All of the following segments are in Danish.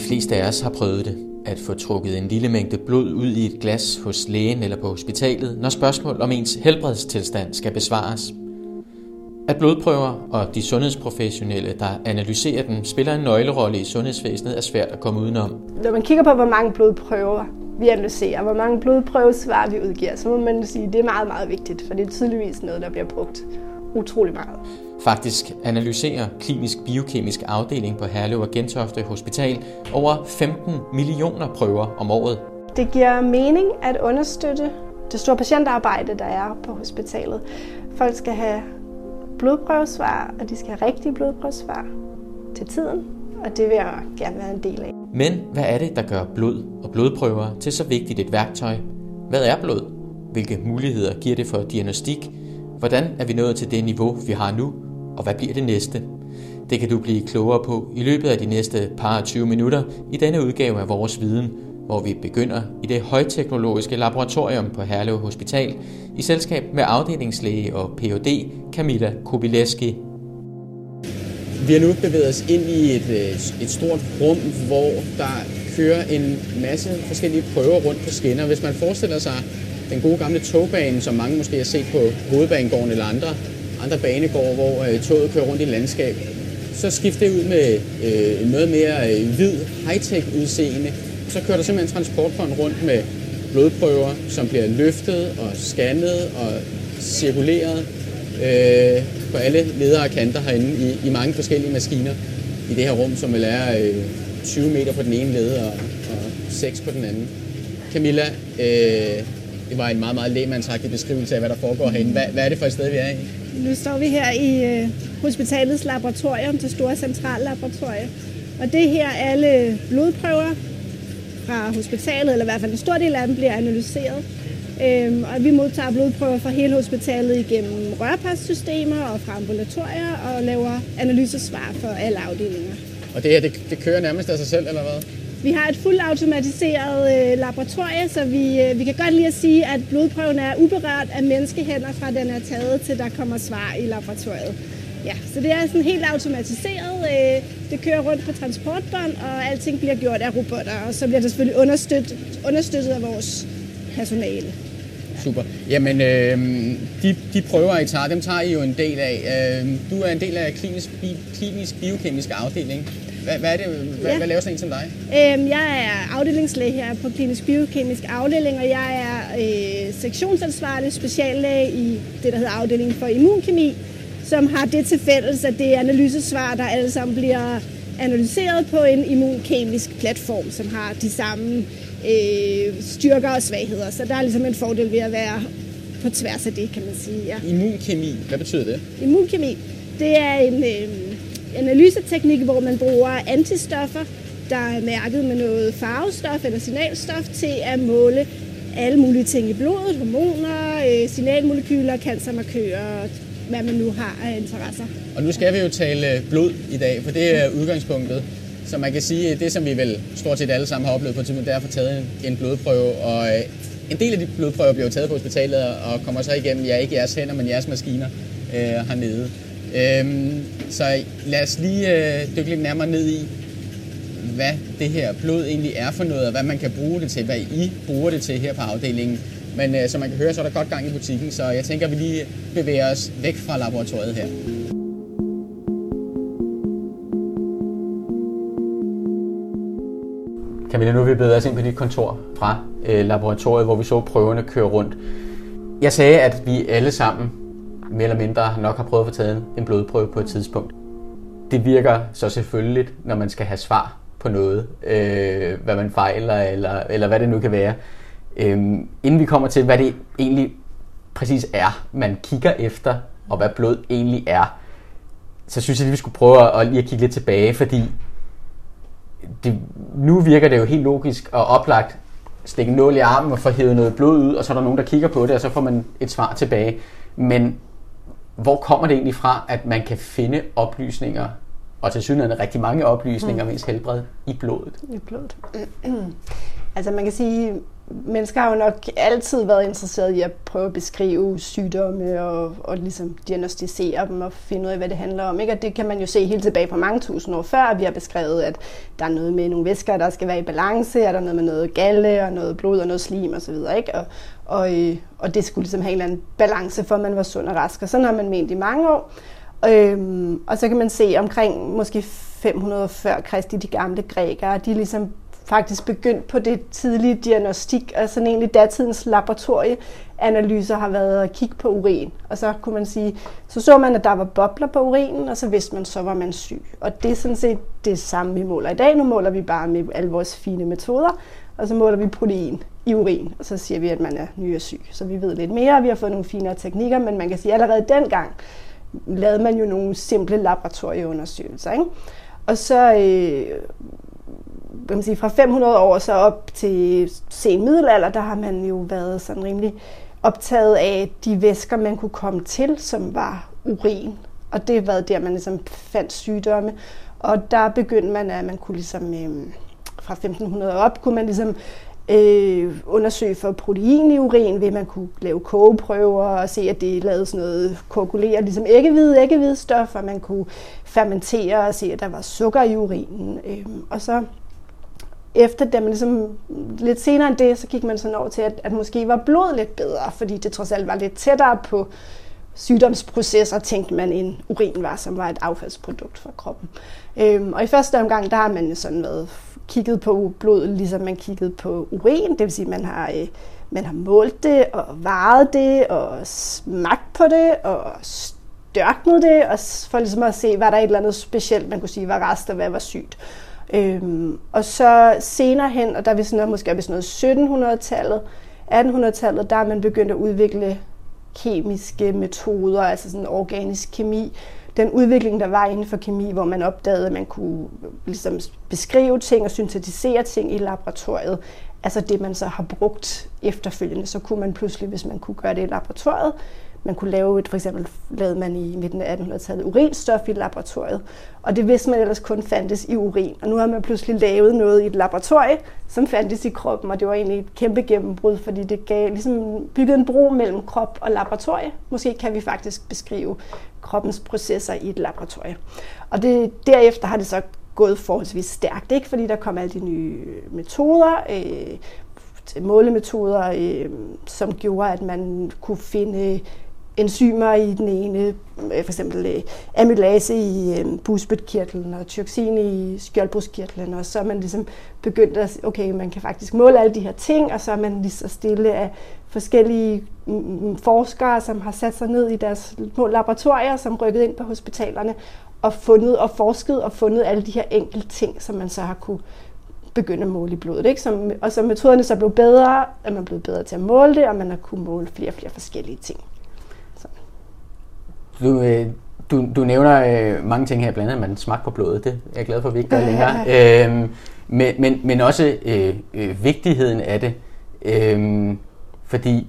De fleste af os har prøvet det, at få trukket en lille mængde blod ud i et glas hos lægen eller på hospitalet, når spørgsmål om ens helbredstilstand skal besvares. At blodprøver og de sundhedsprofessionelle, der analyserer dem, spiller en nøglerolle i sundhedsvæsenet, er svært at komme udenom. Når man kigger på, hvor mange blodprøver vi analyserer, hvor mange blodprøvesvar vi udgiver, så må man sige, at det er meget, meget vigtigt, for det er tydeligvis noget, der bliver brugt utrolig meget. Faktisk analyserer klinisk biokemisk afdeling på Herlev og Gentofte Hospital over 15 millioner prøver om året. Det giver mening at understøtte det store patientarbejde, der er på hospitalet. Folk skal have blodprøvesvar, og de skal have rigtige blodprøvesvar til tiden, og det vil jeg gerne være en del af. Men hvad er det, der gør blod og blodprøver til så vigtigt et værktøj? Hvad er blod? Hvilke muligheder giver det for diagnostik? Hvordan er vi nået til det niveau, vi har nu? Og hvad bliver det næste? Det kan du blive klogere på i løbet af de næste par 20 minutter i denne udgave af Vores Viden, hvor vi begynder i det højteknologiske laboratorium på Herlev Hospital i selskab med afdelingslæge og Ph.D. Camilla Kobileski. Vi har nu bevæget os ind i et, øh, et stort rum, hvor der kører en masse forskellige prøver rundt på skinner. Hvis man forestiller sig den gode gamle togbane, som mange måske har set på Hovedbanegården eller andre, andre banegårde, hvor øh, toget kører rundt i landskab, så skifter det ud med øh, noget mere øh, hvid, high-tech udseende. Så kører der simpelthen transportbånd rundt med blodprøver, som bliver løftet og scannet og cirkuleret øh, på alle ledere og kanter herinde i, i mange forskellige maskiner i det her rum, som vil er øh, 20 meter på den ene led og, og 6 på den anden. Camilla, øh, det var en meget, meget lægemandsagtig beskrivelse af, hvad der foregår herinde. Hvad, hvad er det for et sted, vi er i? Nu står vi her i øh, hospitalets laboratorium, det store centrallaboratorium. Og det her alle blodprøver fra hospitalet, eller i hvert fald en stor del af dem, bliver analyseret. Øhm, og vi modtager blodprøver fra hele hospitalet igennem rørpassystemer og fra ambulatorier og laver analysesvar for alle afdelinger. Og det her, det, det kører nærmest af sig selv, eller hvad? Vi har et fuldautomatiseret øh, laboratorie, så vi, øh, vi kan godt lige at sige, at blodprøven er uberørt af menneskehænder fra den er taget til der kommer svar i laboratoriet. Ja, så det er sådan helt automatiseret. Øh, det kører rundt på transportbånd, og alting bliver gjort af robotter, og så bliver det selvfølgelig understøttet, understøttet af vores personale. Super. Jamen, øh, de, de prøver, I tager, dem tager I jo en del af. Øh, du er en del af klinisk, bi, klinisk biokemisk afdeling. Hvad, hvad, er det, hvad, ja. hvad laver sådan en som dig? Øhm, jeg er afdelingslæge her på klinisk biokemisk afdeling, og jeg er øh, sektionsansvarlig speciallæge i det, der hedder afdelingen for immunkemi, som har det til fælles, at det er analysesvar, der alle sammen bliver analyseret på en immunkemisk platform, som har de samme øh, styrker og svagheder. Så der er ligesom en fordel ved at være på tværs af det, kan man sige. Ja. Immunkemi, hvad betyder det? Immunkemi, det er en øh, analyseteknik, hvor man bruger antistoffer, der er mærket med noget farvestof eller signalstof til at måle alle mulige ting i blodet, hormoner, øh, signalmolekyler, cancermarkører, hvad man nu har af interesser. Og nu skal vi jo tale øh, blod i dag, for det er udgangspunktet. Så man kan sige, at det, som vi vel stort set alle sammen har oplevet på tidspunkt, det er at få taget en blodprøve. Og øh, en del af de blodprøver bliver taget på hospitalet og kommer så igennem, ja ikke jeres hænder, men jeres maskiner øh, hernede. Øhm, så lad os lige øh, dykke lidt nærmere ned i, hvad det her blod egentlig er for noget, og hvad man kan bruge det til, hvad I bruger det til her på afdelingen. Men øh, som man kan høre, så er der godt gang i butikken, så jeg tænker, at vi lige bevæger os væk fra laboratoriet her. Camilla, nu er vi bevæget os ind på dit kontor fra øh, laboratoriet, hvor vi så prøverne køre rundt. Jeg sagde, at vi alle sammen mere eller mindre nok har prøvet at få taget en blodprøve på et tidspunkt. Det virker så selvfølgelig, når man skal have svar på noget, øh, hvad man fejler, eller, eller hvad det nu kan være. Øh, inden vi kommer til, hvad det egentlig præcis er, man kigger efter, og hvad blod egentlig er, så synes jeg, at vi skulle prøve at, lige at kigge lidt tilbage, fordi det, nu virker det jo helt logisk og oplagt stikke en nål i armen og få hævet noget blod ud, og så er der nogen, der kigger på det, og så får man et svar tilbage. Men hvor kommer det egentlig fra, at man kan finde oplysninger, og til synligheden rigtig mange oplysninger mm. om ens helbred i blodet? I blodet. altså man kan sige, mennesker har jo nok altid været interesseret i at prøve at beskrive sygdomme og, og ligesom diagnostisere dem og finde ud af, hvad det handler om. Ikke? Og det kan man jo se helt tilbage på mange tusind år før. Vi har beskrevet, at der er noget med nogle væsker, der skal være i balance, og der er noget med noget galle og noget blod og noget slim osv. Ikke? Og, og, øh, og det skulle ligesom have en eller anden balance for, at man var sund og rask. Og sådan har man ment i mange år. Øhm, og så kan man se omkring måske 500 før Kristi, de gamle grækere, de ligesom faktisk begyndt på det tidlige diagnostik, og sådan egentlig datidens laboratorieanalyser har været at kigge på urin. Og så kunne man sige, så så man, at der var bobler på urinen, og så vidste man, så var man syg. Og det er sådan set det samme, vi måler i dag. Nu måler vi bare med alle vores fine metoder, og så måler vi protein i urin, og så siger vi, at man er nyresyg. Så vi ved lidt mere, og vi har fået nogle finere teknikker, men man kan sige, at allerede dengang lavede man jo nogle simple laboratorieundersøgelser. Ikke? Og så øh, hvad man siger, fra 500 år så op til sen middelalder, der har man jo været sådan rimelig optaget af de væsker, man kunne komme til, som var urin. Og det var der, man ligesom fandt sygdomme. Og der begyndte man, at man kunne ligesom, øh, fra 1500 op, kunne man ligesom øh, undersøge for protein i urin, ved man kunne lave kogeprøver og se, at det lavede sådan noget koagulere, ligesom æggehvide, æggehvidestof, og man kunne fermentere og se, at der var sukker i urinen. Øh, og så efter det, man ligesom, lidt senere end det, så gik man sådan over til, at, at måske var blod lidt bedre, fordi det trods alt var lidt tættere på sygdomsprocesser, tænkte man, end urin var, som var et affaldsprodukt fra kroppen. Øhm, og i første omgang, der har man sådan været kigget på blod, ligesom man kiggede på urin, det vil sige, man har, øh, man har målt det, og varet det, og smagt på det, og størknet det, og for ligesom at se, var der et eller andet specielt, man kunne sige var rest, og hvad var sygt. Øhm, og så senere hen, og der er vi sådan noget, måske er noget 1700-tallet, 1800-tallet, der er man begyndt at udvikle kemiske metoder, altså sådan organisk kemi. Den udvikling, der var inden for kemi, hvor man opdagede, at man kunne ligesom beskrive ting og syntetisere ting i laboratoriet, altså det, man så har brugt efterfølgende, så kunne man pludselig, hvis man kunne gøre det i laboratoriet, man kunne lave et, for eksempel lavede man i midten af 1800-tallet urinstof i laboratoriet, og det vidste man ellers kun fandtes i urin. Og nu har man pludselig lavet noget i et laboratorie, som fandtes i kroppen, og det var egentlig et kæmpe gennembrud, fordi det gav ligesom bygget en bro mellem krop og laboratorie. Måske kan vi faktisk beskrive kroppens processer i et laboratorie. Og det, derefter har det så gået forholdsvis stærkt, ikke? fordi der kom alle de nye metoder, øh, målemetoder, øh, som gjorde, at man kunne finde enzymer i den ene, øh, for eksempel øh, amylase i øh, busbødkirtlen og tyroxin i skjoldbruskkirtlen, og så er man ligesom begyndt at, okay, man kan faktisk måle alle de her ting, og så er man lige så stille af forskellige mm, mm, mm, forskere, som har sat sig ned i deres laboratorier, som rykket ind på hospitalerne, og fundet og forsket og fundet alle de her enkelte ting, som man så har kunne begynde at måle i blodet. Ikke? Som, og så metoderne så blev bedre, at man blev bedre til at måle det, og man har kunne måle flere og flere forskellige ting. Du, øh, du, du nævner øh, mange ting her, blandt andet, man smagte på blodet. Det er jeg glad for, at vi ikke gør længere. øhm, men, men, men også øh, øh, vigtigheden af det. Øh, fordi,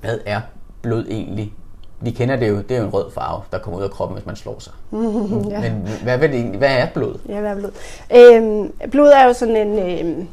hvad er blod egentlig? Vi kender det jo, det er jo en rød farve, der kommer ud af kroppen, hvis man slår sig. Ja. Men hvad, hvad, det, hvad er blod? Ja, hvad er blod? Øhm, blod er jo sådan en... Øh,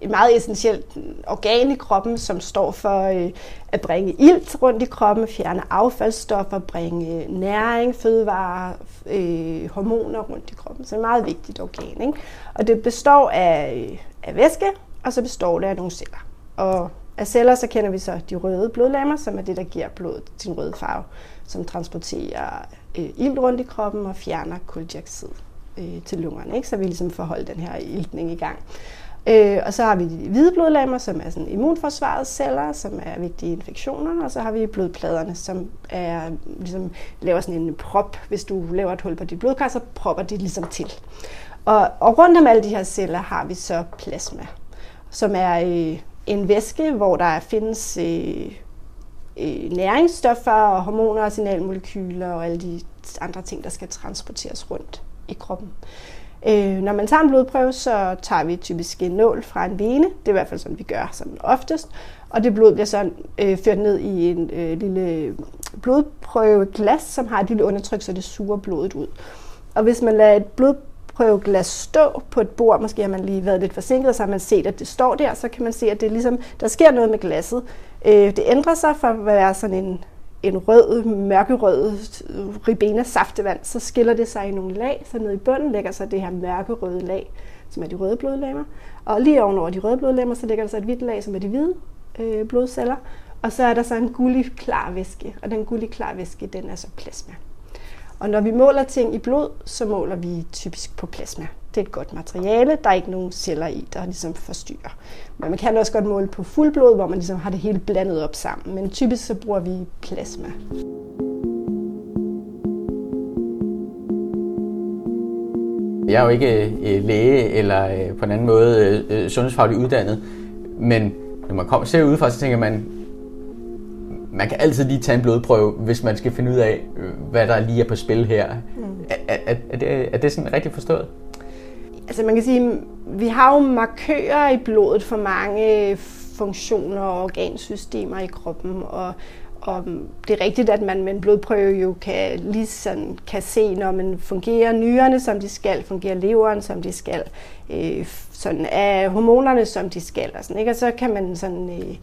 et meget essentielt organ i kroppen, som står for øh, at bringe ilt rundt i kroppen, fjerne affaldsstoffer, bringe næring, fødevarer, øh, hormoner rundt i kroppen. Så det er et meget vigtigt organ. Ikke? Og det består af, af væske, og så består det af nogle celler. Og af celler, så kender vi så de røde blodlammer, som er det, der giver blodet sin røde farve, som transporterer øh, ilt rundt i kroppen og fjerner koldioxid øh, til lungerne, ikke? så vi ligesom får holdt den her iltning i gang. Øh, og så har vi de hvide blodlammer, som er sådan immunforsvarets celler, som er vigtige infektioner, og så har vi blodpladerne, som er, ligesom, laver sådan en prop. Hvis du laver et hul på dit blodkar, så propper de ligesom til. Og, og rundt om alle de her celler har vi så plasma, som er øh, en væske, hvor der findes øh, øh, næringsstoffer og hormoner og signalmolekyler og alle de andre ting, der skal transporteres rundt i kroppen. Øh, når man tager en blodprøve, så tager vi typisk en nål fra en vene. Det er i hvert fald sådan, vi gør sådan oftest. Og det blod bliver så øh, ført ned i en øh, lille blodprøveglas, som har et lille undertryk, så det suger blodet ud. Og hvis man lader et blod blodprøveglas stå på et bord. Måske har man lige været lidt forsinket, så har man set, at det står der. Så kan man se, at det ligesom, der sker noget med glasset. Øh, det ændrer sig fra at være sådan en, en rød, mørkerød øh, ribena saftevand. Så skiller det sig i nogle lag. Så nede i bunden lægger sig det her mørkerøde lag, som er de røde blodlemmer. Og lige ovenover de røde blodlemmer, så ligger der så et hvidt lag, som er de hvide øh, blodceller. Og så er der så en gullig klar væske, og den gullig klar væske, den er så plasma. Og når vi måler ting i blod, så måler vi typisk på plasma. Det er et godt materiale, der er ikke nogen celler i, der ligesom forstyrrer. Men man kan også godt måle på fuldblod, hvor man ligesom har det hele blandet op sammen. Men typisk så bruger vi plasma. Jeg er jo ikke øh, læge eller øh, på en anden måde øh, sundhedsfagligt uddannet, men når man kommer, ser udefra, så tænker man, man kan altid lige tage en blodprøve, hvis man skal finde ud af, hvad der lige er på spil her. Mm. Er, er, er, det, er det sådan rigtigt forstået? Altså man kan sige, vi har jo markører i blodet for mange funktioner og organsystemer i kroppen, og, og det er rigtigt, at man med en blodprøve jo kan, lige sådan, kan se, når man fungerer nyrerne, som de skal, fungerer leveren, som de skal, øh, sådan er hormonerne, som de skal, og, sådan, ikke? og så kan man sådan, øh,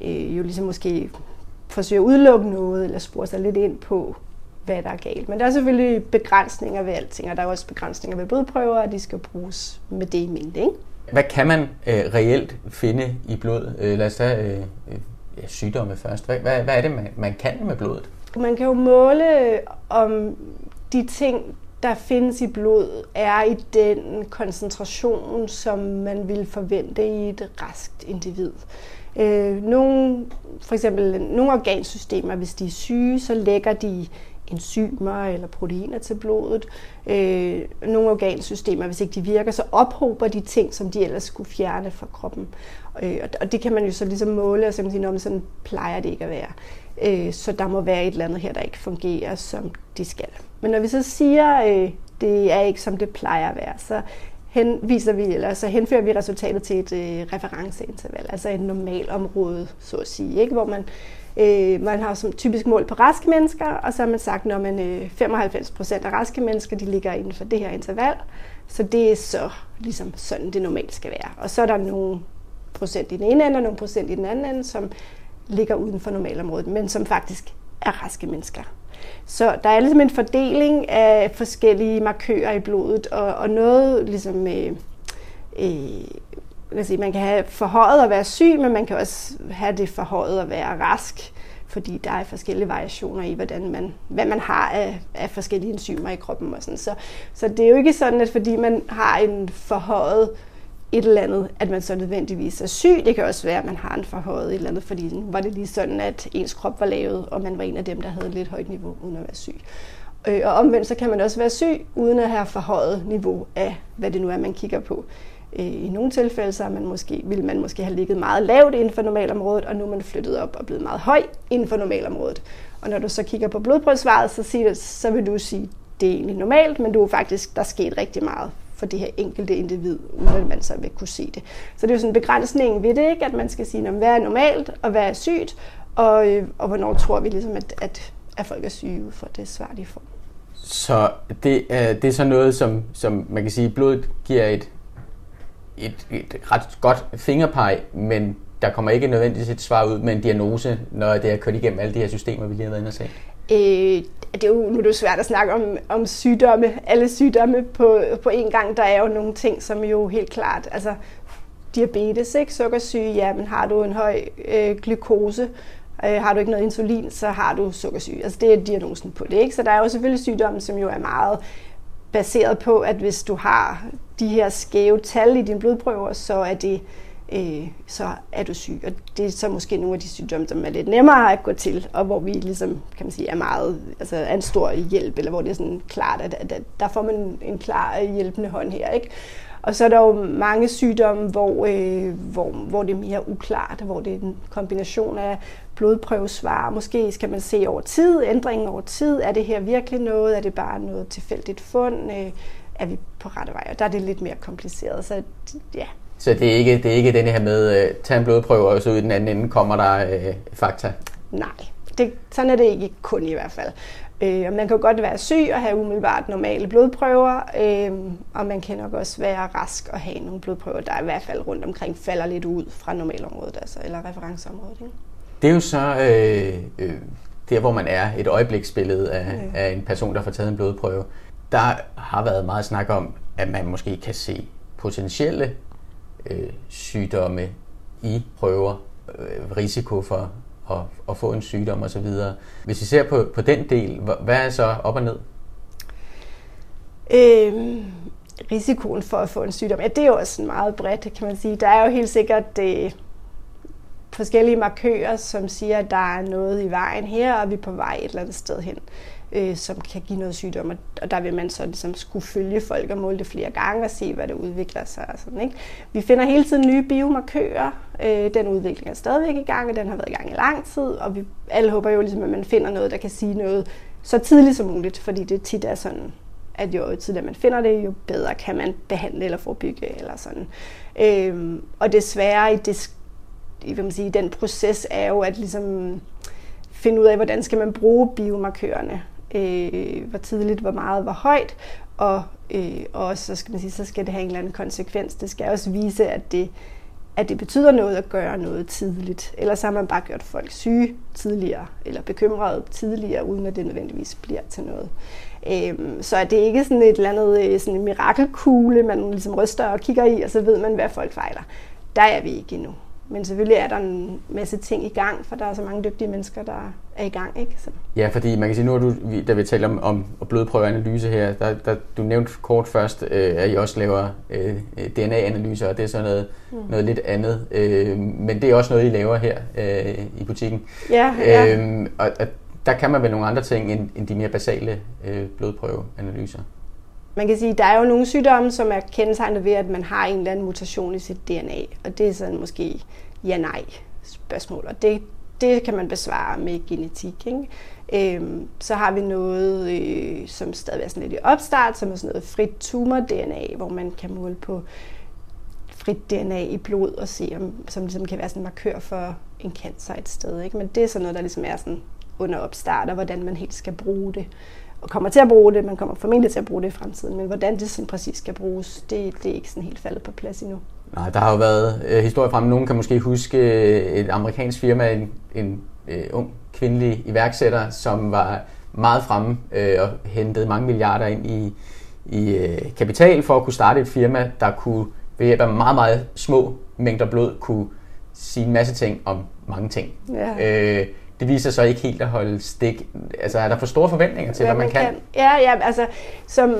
øh, jo ligesom måske forsøge at udelukke noget, eller spore sig lidt ind på, hvad der er galt. Men der er selvfølgelig begrænsninger ved alting, og der er også begrænsninger ved blodprøver, og de skal bruges med det i mente. Ikke? Hvad kan man øh, reelt finde i blod? Øh, lad os tage øh, øh, sygdomme først. Hvad, hvad, hvad er det, man, man kan med blodet? Man kan jo måle, om de ting, der findes i blod, er i den koncentration, som man vil forvente i et raskt individ. Øh, nogle, for eksempel nogle organsystemer, hvis de er syge, så lægger de enzymer eller proteiner til blodet. Øh, nogle organsystemer, hvis ikke de virker, så ophober de ting, som de ellers skulle fjerne fra kroppen. Øh, og det kan man jo så ligesom måle og så sige, at sådan plejer det ikke at være. Øh, så der må være et eller andet her, der ikke fungerer, som de skal. Men når vi så siger, øh, det er ikke som det plejer at være, så henviser vi, eller så henfører vi resultatet til et øh, referenceinterval, altså et normalområde, så at sige, ikke? hvor man, øh, man har som typisk mål på raske mennesker, og så har man sagt, når man øh, 95 procent af raske mennesker, de ligger inden for det her interval, så det er så ligesom sådan, det normalt skal være. Og så er der nogle procent i den ene ende, og nogle procent i den anden ende, som ligger uden for normalområdet, men som faktisk er raske mennesker. Så der er ligesom en fordeling af forskellige markører i blodet, og, og noget ligesom... Øh, øh, sige, man kan have forhøjet at være syg, men man kan også have det forhøjet at være rask, fordi der er forskellige variationer i, hvordan man, hvad man har af, af forskellige enzymer i kroppen. Og sådan. Så, så det er jo ikke sådan, at fordi man har en forhøjet et eller andet, at man så nødvendigvis er syg. Det kan også være, at man har en forhøjet et eller andet, fordi var det lige sådan, at ens krop var lavet, og man var en af dem, der havde lidt højt niveau, uden at være syg. Øh, og omvendt så kan man også være syg, uden at have forhøjet niveau af, hvad det nu er, man kigger på. Øh, I nogle tilfælde så man måske, vil man måske have ligget meget lavt inden for normalområdet, og nu er man flyttet op og blevet meget høj inden for normalområdet. Og når du så kigger på blodprøvesvaret, så, siger det, så vil du sige, det er egentlig normalt, men du er faktisk, der er sket rigtig meget for det her enkelte individ, uden at man så vil kunne se det. Så det er jo sådan en begrænsning ved det, ikke? at man skal sige, hvad er normalt og hvad er sygt, og, øh, og hvornår tror vi ligesom, at, at, at folk er syge ud fra det svar, de får. Så det, øh, det er så noget, som, som man kan sige, blodet giver et, et, et ret godt fingerpeg, men der kommer ikke nødvendigvis et svar ud med en diagnose, når det er kørt igennem alle de her systemer, vi lige har været inde og se. Øh, det er jo, nu er det jo svært at snakke om, om sygdomme, alle sygdomme på, på en gang. Der er jo nogle ting, som jo helt klart, altså diabetes, ikke? sukkersyge, ja, men har du en høj øh, glukose, øh, har du ikke noget insulin, så har du sukkersyge. Altså det er diagnosen på det. Ikke? Så der er jo selvfølgelig sygdomme, som jo er meget baseret på, at hvis du har de her skæve tal i dine blodprøver, så er det øh, så er du syg. Og det er så måske nogle af de sygdomme, som er lidt nemmere at gå til, og hvor vi ligesom, kan man sige, er meget, altså er en stor hjælp, eller hvor det er sådan klart, at, at, at der får man en klar øh, hjælpende hånd her, ikke? Og så er der jo mange sygdomme, hvor, øh, hvor, hvor det er mere uklart, hvor det er en kombination af blodprøvesvar. Måske skal man se over tid, ændringen over tid. Er det her virkelig noget? Er det bare noget tilfældigt fund? Øh, er vi på rette vej? Og der er det lidt mere kompliceret. Så ja, så det er ikke, det er ikke den her med, uh, tag en blodprøve, og så ud i den anden ende kommer der uh, fakta? Nej, det, sådan er det ikke kun i hvert fald. Øh, og man kan jo godt være syg og have umiddelbart normale blodprøver, øh, og man kan nok også være rask og have nogle blodprøver, der i hvert fald rundt omkring falder lidt ud fra normalområdet, altså, eller referenceområdet. Ikke? Det er jo så øh, øh, der, hvor man er et øjebliksbillede af, ja. af en person, der får taget en blodprøve. Der har været meget snak om, at man måske kan se potentielle øh, sygdomme i prøver, øh, risiko for at, at få en sygdom osv. Hvis vi ser på, på den del, hvad er så op og ned? Øhm, risikoen for at få en sygdom, ja, det er jo også meget bredt, kan man sige. Der er jo helt sikkert øh, forskellige markører, som siger, at der er noget i vejen her, og vi er på vej et eller andet sted hen øh, som kan give noget sygdom. Og der vil man så ligesom skulle følge folk og måle det flere gange og se, hvad det udvikler sig. Og sådan, ikke? Vi finder hele tiden nye biomarkører. Øh, den udvikling er stadigvæk i gang, og den har været i gang i lang tid. Og vi alle håber jo, ligesom, at man finder noget, der kan sige noget så tidligt som muligt, fordi det tit er sådan, at jo tidligere man finder det, jo bedre kan man behandle eller forebygge eller sådan. Øhm, og desværre i, det, hvad man sige, den proces er jo at ligesom finde ud af, hvordan skal man bruge biomarkørerne øh, hvor tidligt, hvor meget, hvor højt, og, øh, og også, så skal man sige, så skal det have en eller anden konsekvens. Det skal også vise, at det, at det betyder noget at gøre noget tidligt. Ellers har man bare gjort folk syge tidligere, eller bekymrede tidligere, uden at det nødvendigvis bliver til noget. Øhm, så er det ikke sådan et eller andet øh, sådan en mirakelkugle, man ligesom ryster og kigger i, og så ved man, hvad folk fejler. Der er vi ikke endnu. Men selvfølgelig er der en masse ting i gang, for der er så mange dygtige mennesker, der er i gang. Ikke? Så. Ja, fordi man kan sige, nu du, da vi taler om, om blodprøveanalyse her, der, der, du nævnte kort først, øh, at I også laver øh, DNA-analyser, og det er så noget, mm. noget lidt andet. Øh, men det er også noget, I laver her øh, i butikken. Ja, ja. Øh, og, og der kan man vel nogle andre ting end, end de mere basale øh, blodprøveanalyser. Man kan sige, at der er jo nogle sygdomme, som er kendetegnet ved, at man har en eller anden mutation i sit DNA. Og det er sådan måske ja-nej spørgsmål. Og det, det kan man besvare med genetik. Ikke? Øhm, så har vi noget, øh, som stadig er sådan lidt i opstart, som er sådan noget frit tumor-DNA, hvor man kan måle på frit DNA i blod og se, om, som ligesom kan være sådan en markør for en cancer et sted. Ikke? Men det er sådan noget, der ligesom er sådan under opstart, og hvordan man helt skal bruge det og kommer til at bruge det. Man kommer formentlig til at bruge det i fremtiden, men hvordan det sådan præcis skal bruges, det, det er ikke sådan helt faldet på plads endnu. Nej, der har jo været øh, historie frem. Nogen kan måske huske øh, et amerikansk firma, en, en øh, ung kvindelig iværksætter, som var meget fremme øh, og hentede mange milliarder ind i, i øh, kapital for at kunne starte et firma, der kunne ved hjælp af meget, meget små mængder blod kunne sige en masse ting om mange ting. Ja. Øh, det viser sig ikke helt at holde stik. Altså er der for store forventninger til, hvad, hvad man, kan? kan? Ja, ja, altså som,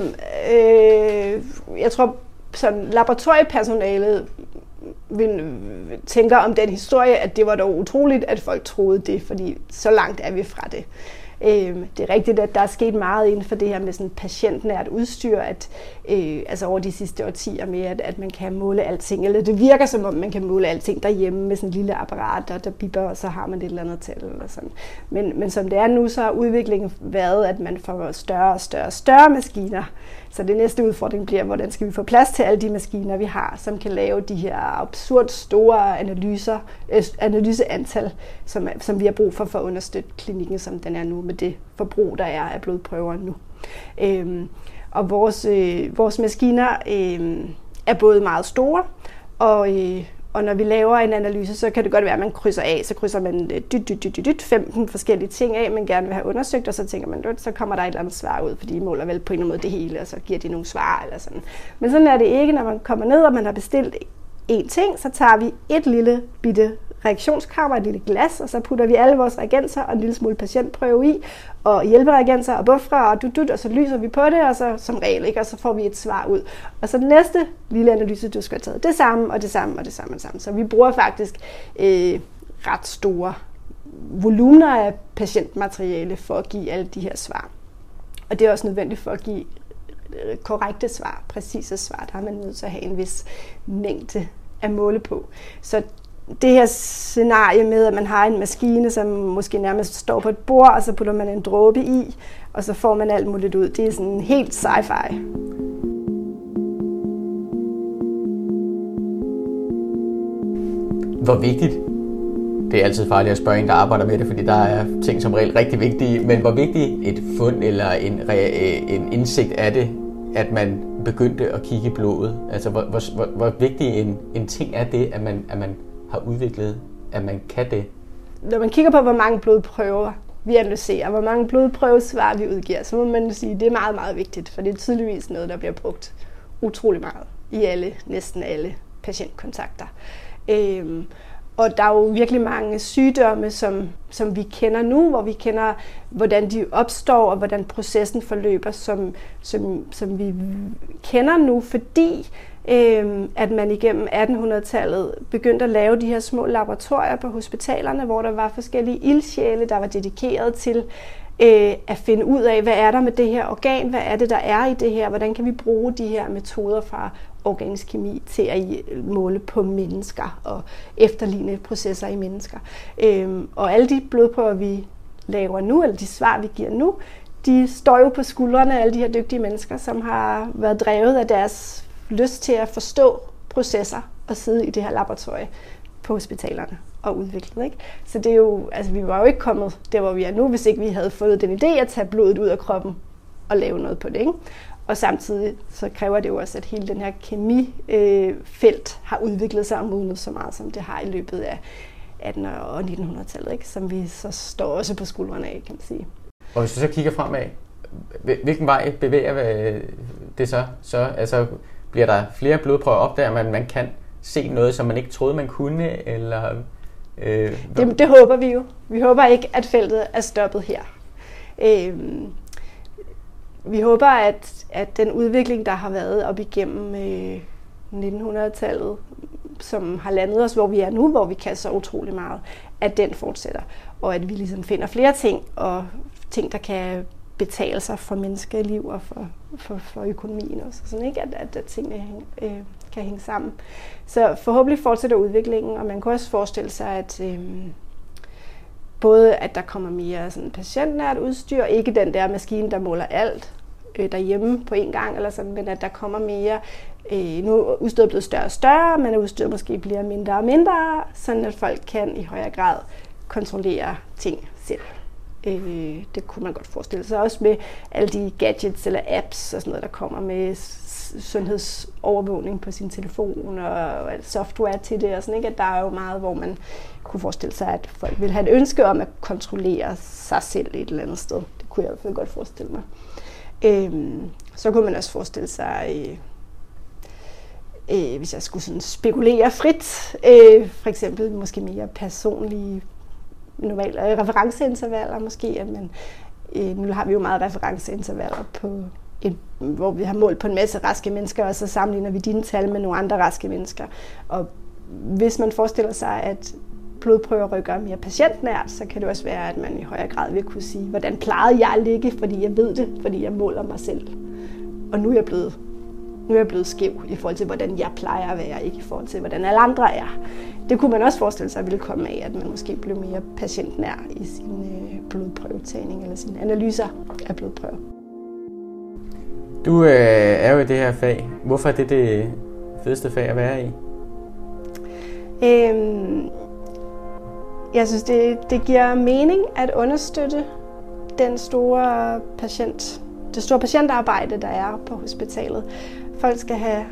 øh, jeg tror, sådan laboratoriepersonalet vil, tænker om den historie, at det var dog utroligt, at folk troede det, fordi så langt er vi fra det. Øh, det er rigtigt, at der er sket meget inden for det her med sådan patientnært udstyr, at øh, altså over de sidste årtier med, at, at man kan måle alting, eller det virker som om, man kan måle alting derhjemme med sådan en lille apparat, og der biber, og så har man et eller andet tal. Eller sådan. Men, men som det er nu, så har udviklingen været, at man får større og større og større maskiner, så det næste udfordring bliver, hvordan skal vi få plads til alle de maskiner, vi har, som kan lave de her absurd store analyser, øh, analyseantal, som, som vi har brug for for at understøtte klinikken, som den er nu, med det forbrug, der er af blodprøver nu. Øhm, og vores, øh, vores maskiner øh, er både meget store, og, øh, og når vi laver en analyse, så kan det godt være, at man krydser af. Så krydser man dyt, dyt, dyt, dyt, dyt 15 forskellige ting af, man gerne vil have undersøgt, og så tænker man, så kommer der et eller andet svar ud, fordi de måler vel på en eller anden måde det hele, og så giver de nogle svar eller sådan. Men sådan er det ikke, når man kommer ned, og man har bestilt en ting, så tager vi et lille bitte reaktionskammer, et lille glas, og så putter vi alle vores reagenser og en lille smule patientprøve i, og hjælpereagenser og buffere og dut, og så lyser vi på det, og så som regel, ikke? og så får vi et svar ud. Og så den næste lille analyse, du skal have taget det samme, og det samme, og det samme, og det samme. Så vi bruger faktisk øh, ret store volumener af patientmateriale for at give alle de her svar. Og det er også nødvendigt for at give øh, korrekte svar, præcise svar. Der har man nødt til at have en vis mængde at måle på. Så det her scenarie med, at man har en maskine, som måske nærmest står på et bord, og så putter man en dråbe i, og så får man alt muligt ud. Det er sådan helt sci-fi. Hvor vigtigt det er altid farligt at spørge en, der arbejder med det, fordi der er ting som regel rigtig vigtige. Men hvor vigtigt et fund eller en, øh, en indsigt er det, at man begyndte at kigge i blodet? Altså, hvor, hvor, hvor, hvor vigtig en, en ting er det, at man, at man har udviklet, at man kan det? Når man kigger på, hvor mange blodprøver vi analyserer, hvor mange blodprøvesvar vi udgiver, så må man sige, at det er meget, meget vigtigt, for det er tydeligvis noget, der bliver brugt utrolig meget i alle, næsten alle patientkontakter. Øhm, og der er jo virkelig mange sygdomme, som, som vi kender nu, hvor vi kender, hvordan de opstår, og hvordan processen forløber, som, som, som vi kender nu, fordi øh, at man igennem 1800-tallet begyndte at lave de her små laboratorier på hospitalerne, hvor der var forskellige ildsjæle, der var dedikeret til øh, at finde ud af, hvad er der med det her organ, hvad er det, der er i det her, hvordan kan vi bruge de her metoder fra organisk kemi til at måle på mennesker og efterligne processer i mennesker. Øh, og alle de blodprøver, vi laver nu, eller de svar, vi giver nu, de står jo på skuldrene af alle de her dygtige mennesker, som har været drevet af deres lyst til at forstå processer og sidde i det her laboratorie på hospitalerne og udviklet. Ikke? Så det er jo, altså, vi var jo ikke kommet der, hvor vi er nu, hvis ikke vi havde fået den idé at tage blodet ud af kroppen og lave noget på det. Ikke? Og samtidig så kræver det jo også, at hele den her kemifelt øh, har udviklet sig og modnet så meget, som det har i løbet af 1800- og 1900-tallet, ikke? som vi så står også på skuldrene af, kan man sige. Og hvis du så kigger fremad, hvilken vej bevæger øh, det så? så altså, bliver der flere blodprøver op der, man, man kan se noget, som man ikke troede, man kunne? Eller, øh, det, det håber vi jo. Vi håber ikke, at feltet er stoppet her. Øh, vi håber, at, at den udvikling, der har været op igennem øh, 1900-tallet, som har landet os, hvor vi er nu, hvor vi kan så utrolig meget, at den fortsætter. Og at vi ligesom finder flere ting, og ting, der kan betale sig for menneskeliv og for, for, for økonomien også. Sådan ikke, at, at, at tingene hæng, øh, kan hænge sammen. Så forhåbentlig fortsætter udviklingen, og man kan også forestille sig, at øh, både at der kommer mere sådan patientnært udstyr, ikke den der maskine, der måler alt, øh, derhjemme på en gang, eller sådan, men at der kommer mere. Øh, nu er udstyret blevet større og større, men udstyret måske bliver mindre og mindre, sådan at folk kan i højere grad kontrollere ting selv. Øh, det kunne man godt forestille sig også med alle de gadgets eller apps og sådan noget, der kommer med sundhedsovervågning på sin telefon og software til det og sådan, ikke? At der er jo meget, hvor man kunne forestille sig, at folk vil have et ønske om at kontrollere sig selv et eller andet sted. Det kunne jeg i hvert fald godt forestille mig. Øhm, så kunne man også forestille sig, øh, øh, hvis jeg skulle sådan spekulere frit, øh, for eksempel måske mere personlige normale øh, referenceintervaller måske, at man, øh, nu har vi jo meget referenceintervaller på en, hvor vi har målt på en masse raske mennesker, og så sammenligner vi dine tal med nogle andre raske mennesker. Og hvis man forestiller sig, at blodprøver rykker mere patientnært, så kan det også være, at man i højere grad vil kunne sige, hvordan plejede jeg at ligge, fordi jeg ved det, fordi jeg måler mig selv. Og nu er jeg blevet, nu er jeg blevet skæv i forhold til, hvordan jeg plejer at være, ikke i forhold til, hvordan alle andre er. Det kunne man også forestille sig ville komme af, at man måske blev mere patientnær i sin øh, blodprøvetagning eller sine analyser af blodprøver. Du øh, er jo i det her fag. Hvorfor er det det fedeste fag at være i? Øhm, jeg synes, det, det giver mening at understøtte den store patient, det store patientarbejde, der er på hospitalet. Folk skal have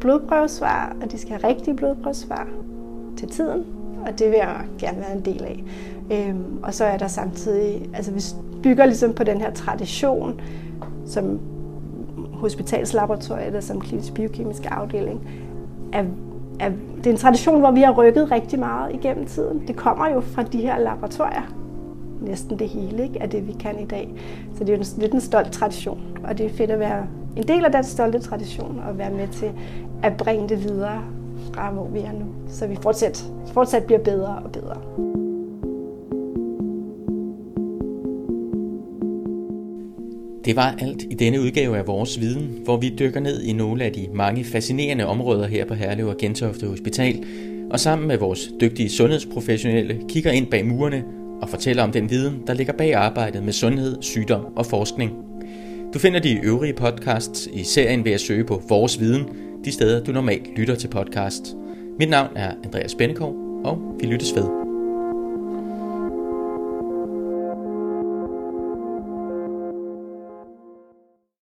blodprøvesvar, og de skal have rigtige blodprøvesvar til tiden, og det vil jeg gerne være en del af. Øhm, og så er der samtidig, altså vi bygger ligesom på den her tradition, som hospitalslaboratoriet, eller som klinisk biokemisk afdeling, er er, det er en tradition, hvor vi har rykket rigtig meget igennem tiden. Det kommer jo fra de her laboratorier. Næsten det hele ikke, af det, vi kan i dag. Så det er jo lidt en stolt tradition, og det er fedt at være en del af den stolte tradition og være med til at bringe det videre fra, hvor vi er nu. Så vi fortsat, fortsat bliver bedre og bedre. Det var alt i denne udgave af Vores Viden, hvor vi dykker ned i nogle af de mange fascinerende områder her på Herlev og Gentofte Hospital, og sammen med vores dygtige sundhedsprofessionelle kigger ind bag murene og fortæller om den viden, der ligger bag arbejdet med sundhed, sygdom og forskning. Du finder de øvrige podcasts i serien ved at søge på Vores Viden, de steder du normalt lytter til podcast. Mit navn er Andreas Bennekov, og vi lyttes ved.